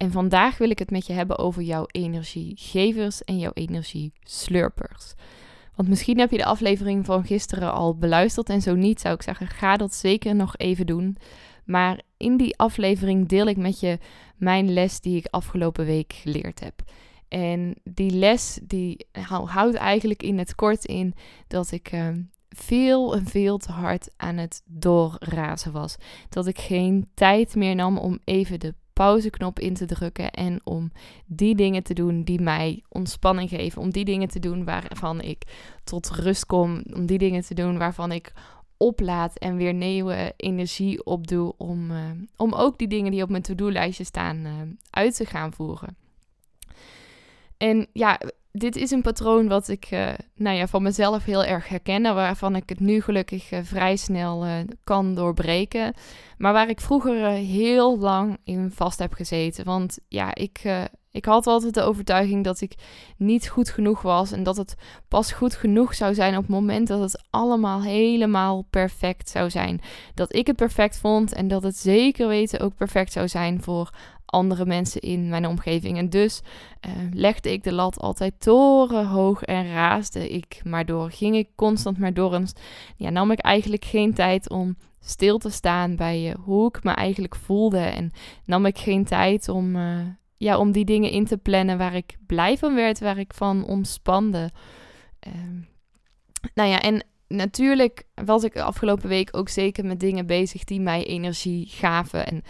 En vandaag wil ik het met je hebben over jouw energiegevers en jouw energieslurpers. Want misschien heb je de aflevering van gisteren al beluisterd en zo niet zou ik zeggen, ga dat zeker nog even doen. Maar in die aflevering deel ik met je mijn les die ik afgelopen week geleerd heb. En die les die houdt eigenlijk in het kort in dat ik uh, veel en veel te hard aan het doorrazen was. Dat ik geen tijd meer nam om even de pauzeknop in te drukken en om die dingen te doen die mij ontspanning geven. Om die dingen te doen waarvan ik tot rust kom. Om die dingen te doen waarvan ik oplaad en weer nieuwe energie opdoe om, uh, om ook die dingen die op mijn to-do-lijstje staan uh, uit te gaan voeren. En ja, dit is een patroon wat ik uh, nou ja, van mezelf heel erg herken. Waarvan ik het nu gelukkig uh, vrij snel uh, kan doorbreken. Maar waar ik vroeger heel lang in vast heb gezeten. Want ja, ik, ik had altijd de overtuiging dat ik niet goed genoeg was. En dat het pas goed genoeg zou zijn op het moment dat het allemaal helemaal perfect zou zijn. Dat ik het perfect vond en dat het zeker weten ook perfect zou zijn voor andere mensen in mijn omgeving. En dus uh, legde ik de lat altijd torenhoog en raasde ik maar door. Ging ik constant maar door en ja, nam ik eigenlijk geen tijd om stil te staan bij uh, hoe ik me eigenlijk voelde. En nam ik geen tijd om, uh, ja, om die dingen in te plannen waar ik blij van werd, waar ik van ontspande. Ehm, nou ja, en natuurlijk was ik de afgelopen week ook zeker met dingen bezig die mij energie gaven. En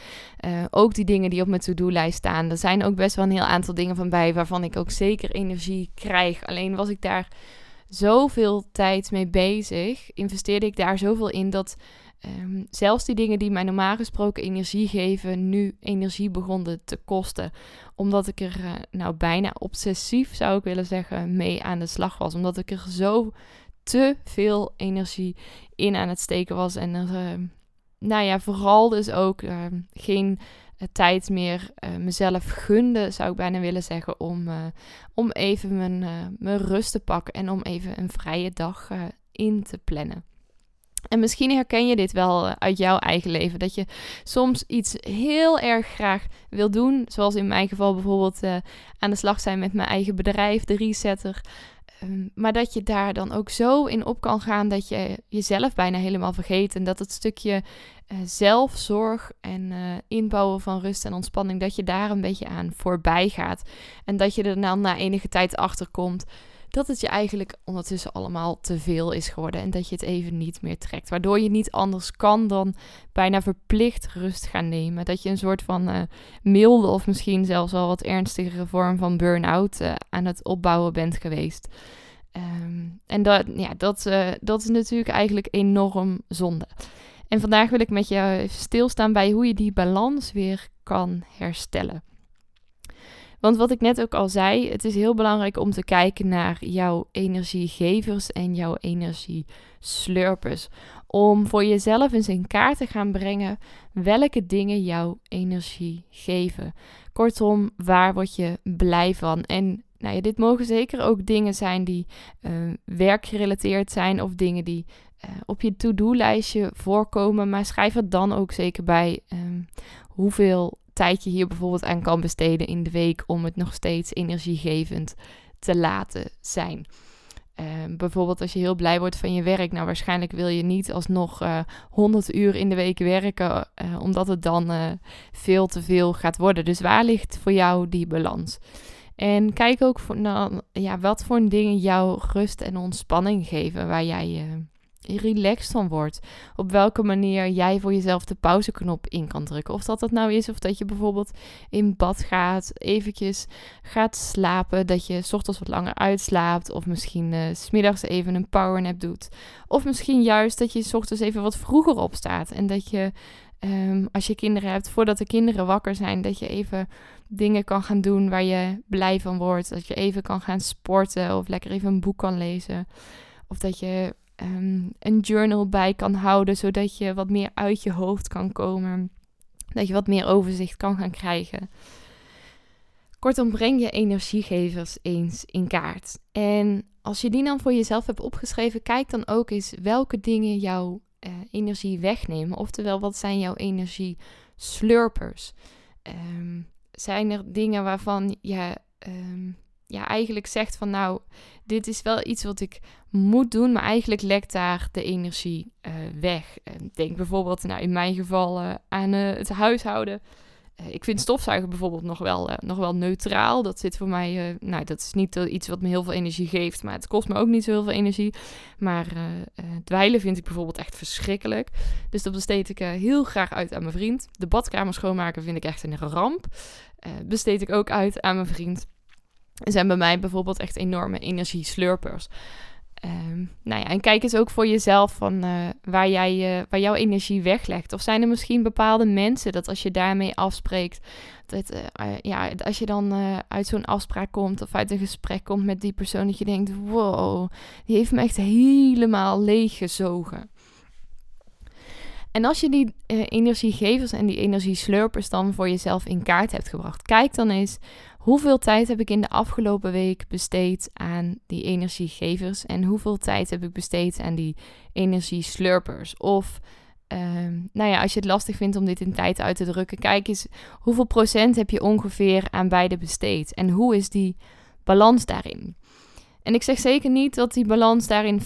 uh, ook die dingen die op mijn to-do-lijst staan. Er zijn ook best wel een heel aantal dingen van bij waarvan ik ook zeker energie krijg. Alleen was ik daar zoveel tijd mee bezig, investeerde ik daar zoveel in dat um, zelfs die dingen die mij normaal gesproken energie geven, nu energie begonnen te kosten. Omdat ik er uh, nou bijna obsessief, zou ik willen zeggen, mee aan de slag was. Omdat ik er zo te veel energie in aan het steken was. En er, uh, nou ja, vooral dus ook uh, geen uh, tijd meer mezelf gunde, zou ik bijna willen zeggen, om, om even mijn, mijn rust te pakken en om even een vrije dag in te plannen. En misschien herken je dit wel uit jouw eigen leven. Dat je soms iets heel erg graag wil doen. Zoals in mijn geval bijvoorbeeld aan de slag zijn met mijn eigen bedrijf, de Resetter. Ehm, maar dat je daar dan ook zo in op kan gaan dat je jezelf bijna helemaal vergeet. En dat het stukje uh, zelfzorg en uh, inbouwen van rust en ontspanning, dat je daar een beetje aan voorbij gaat. En dat je er dan na enige tijd achter komt dat het je eigenlijk ondertussen allemaal te veel is geworden en dat je het even niet meer trekt. Waardoor je niet anders kan dan bijna verplicht rust gaan nemen. Dat je een soort van uh, milde of misschien zelfs wel wat ernstigere vorm van burn-out uh, aan het opbouwen bent geweest. Um, en dat, ja, dat, uh, dat is natuurlijk eigenlijk enorm zonde. En vandaag wil ik met je stilstaan bij hoe je die balans weer kan herstellen. Want wat ik net ook al zei, het is heel belangrijk om te kijken naar jouw energiegevers en jouw energieslurpers. Om voor jezelf eens in kaart te gaan brengen welke dingen jouw energie geven. Kortom, waar word je blij van? En nou ja, dit mogen zeker ook dingen zijn die uh, werkgerelateerd zijn of dingen die uh, op je to-do-lijstje voorkomen. Maar schrijf er dan ook zeker bij um, hoeveel tijd je hier bijvoorbeeld aan kan besteden in de week om het nog steeds energiegevend te laten zijn. Uh, bijvoorbeeld als je heel blij wordt van je werk, nou waarschijnlijk wil je niet alsnog uh, 100 uur in de week werken, uh, omdat het dan eh, veel te veel gaat worden. Dus waar ligt voor jou die balans? En kijk ook voor, nou, ja, wat voor dingen jou rust en ontspanning geven, waar jij relaxed van wordt. Op welke manier jij voor jezelf de pauzeknop in kan drukken. Of dat dat nou is, of dat je bijvoorbeeld in bad gaat, eventjes gaat slapen, dat je s ochtends wat langer uitslaapt, of misschien uh, smiddags even een powernap doet. Of misschien juist dat je s ochtends even wat vroeger opstaat en dat je Ehm, als je kinderen hebt, voordat de kinderen wakker zijn, dat je even dingen kan gaan doen waar je blij van wordt. Dat je even kan gaan sporten of lekker even een boek kan lezen. Of dat je ehm, een journal bij kan houden, zodat je wat meer uit je hoofd kan komen. Dat je wat meer overzicht kan gaan krijgen. Kortom, breng je energiegevers eens in kaart. En als je die dan voor jezelf hebt opgeschreven, kijk dan ook eens welke dingen jouw uh, energie wegnemen. Oftewel, wat zijn jouw energieslurpers? Um, zijn er dingen waarvan je um, ja, eigenlijk zegt van nou, dit is wel iets wat ik moet doen, maar eigenlijk lekt daar de energie uh, weg. denk bijvoorbeeld, nou, in mijn geval uh, aan het huishouden. Eh, ik vind stofzuigen bijvoorbeeld nog wel, uh, nog wel neutraal. Dat zit voor mij, uh, nou, dat is niet iets wat me heel veel energie geeft, maar het kost me ook niet zo heel veel energie. Maar dweilen vind ik bijvoorbeeld echt verschrikkelijk. Dus dat besteed ik heel graag uit aan mijn vriend. De badkamer schoonmaken vind ik echt een ramp. besteed ik ook uit aan mijn vriend. Zijn bij mij bijvoorbeeld echt enorme energieslurpers. Um, nou ja, en kijk eens ook voor jezelf van uh, waar, jij, uh, waar jouw energie weglegt. Of zijn er misschien bepaalde mensen dat als je daarmee afspreekt, dat, uh, ja, als je dan uit zo'n afspraak komt of uit een gesprek komt met die persoon, dat je denkt: wow, die heeft me echt helemaal leeggezogen. En als je die energiegevers en die energieslurpers dan voor jezelf in kaart hebt gebracht, kijk dan eens Hoeveel tijd heb ik in de afgelopen week besteed aan die energiegevers en hoeveel tijd heb ik besteed aan die energieslurpers? Of um, nou ja, als je het lastig vindt om dit in tijd uit te drukken, kijk eens hoeveel procent heb je ongeveer aan beide besteed en hoe is die balans daarin? En ik zeg zeker niet dat die balans daarin 50-50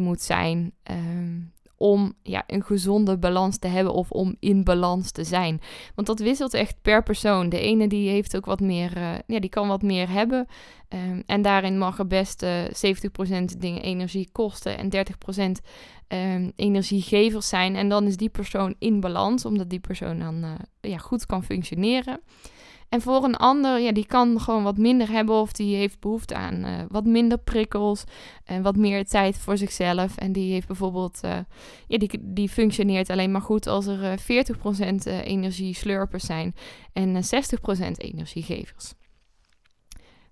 moet zijn. Um, om ja, een gezonde balans te hebben of om in balans te zijn. Want dat wisselt echt per persoon. De ene die heeft ook wat meer, uh, ja, die kan wat meer hebben. Um, en daarin mag er best uh, eh, 70% dingen energie kosten en 30% ehm, energiegevers zijn. En dan is die persoon in balans, omdat die persoon dan uh, ja, goed kan functioneren. En voor een ander, ja, die kan gewoon wat minder hebben of die heeft behoefte aan uh, wat minder prikkels en wat meer tijd voor zichzelf. En die heeft bijvoorbeeld, uh, ja, die, die functioneert alleen maar goed als er uh, 40% energieslurpers zijn en 60% energiegevers.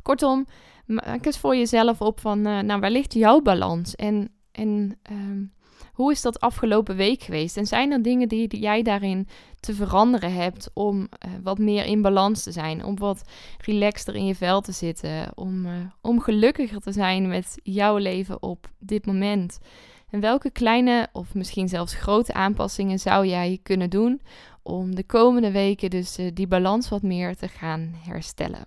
Kortom, maak eens voor jezelf op van, nou, waar ligt jouw balans? En, en um, hoe is dat afgelopen week geweest? En zijn er dingen die, jij daarin te veranderen hebt om uh, wat meer in balans te zijn, om wat relaxter in je vel te zitten, om, uh, om gelukkiger te zijn met jouw leven op dit moment? En welke kleine of misschien zelfs grote aanpassingen zou jij kunnen doen om de komende weken dus uh, die balans wat meer te gaan herstellen?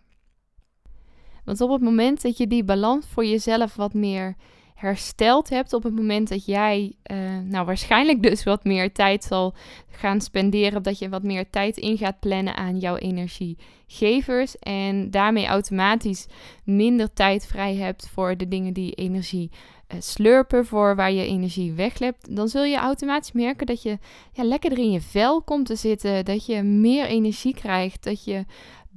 Want op het moment dat je die balans voor jezelf wat meer hersteld hebt op het moment dat jij, uh, nou waarschijnlijk dus wat meer tijd zal gaan spenderen, dat je wat meer tijd in gaat plannen aan jouw energiegevers en daarmee automatisch minder tijd vrij hebt voor de dingen die energie uh, slurpen, voor waar je energie weglept, dan zul je automatisch merken dat je ja, lekkerder in je vel komt te zitten, dat je meer energie krijgt, dat je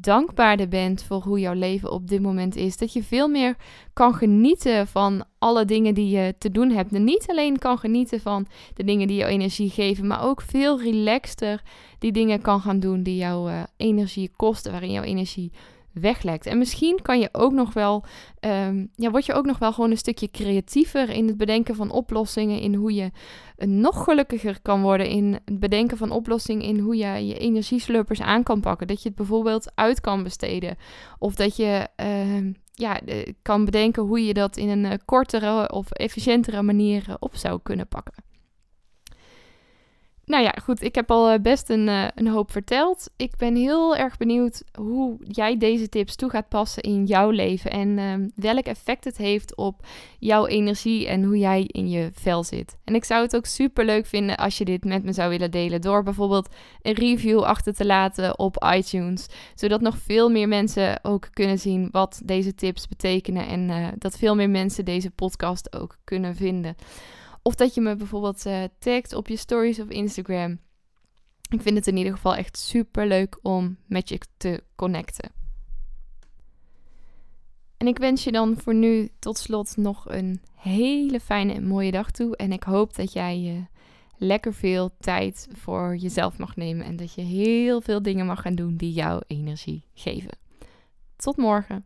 dankbaarder bent voor hoe jouw leven op dit moment is. Dat je veel meer kan genieten van alle dingen die je te doen hebt. En niet alleen kan genieten van de dingen die jou energie geven, maar ook veel relaxter die dingen kan gaan doen die jouw uh, energie kosten, waarin jouw energie weglekt. En misschien kan je ook nog wel, um, ja, word je ook nog wel gewoon een stukje creatiever in het bedenken van oplossingen, in hoe je nog gelukkiger kan worden in het bedenken van oplossingen, in hoe je je energieslurpers aan kan pakken. Dat je het bijvoorbeeld uit kan besteden. Of dat je uh, ja, kan bedenken hoe je dat in een uh, kortere of efficiëntere manier op zou kunnen pakken. Nou ja, goed, ik heb al eh, best een, uh, een hoop verteld. Ik ben heel erg benieuwd hoe jij deze tips toe gaat passen in jouw leven en uh, welk effect het heeft op jouw energie en hoe jij in je vel zit. En ik zou het ook super leuk vinden als je dit met me zou willen delen door bijvoorbeeld een review achter te laten op iTunes, zodat nog veel meer mensen ook kunnen zien wat deze tips betekenen en uh, dat veel meer mensen deze podcast ook kunnen vinden. Of dat je me bijvoorbeeld uh, tagt op je stories op Instagram. Ik vind het in ieder geval echt super leuk om met je te connecten. En ik wens je dan voor nu tot slot nog een hele fijne en mooie dag toe. En ik hoop dat jij uh, lekker veel tijd voor jezelf mag nemen en dat je heel veel dingen mag gaan doen die jouw energie geven. Tot morgen.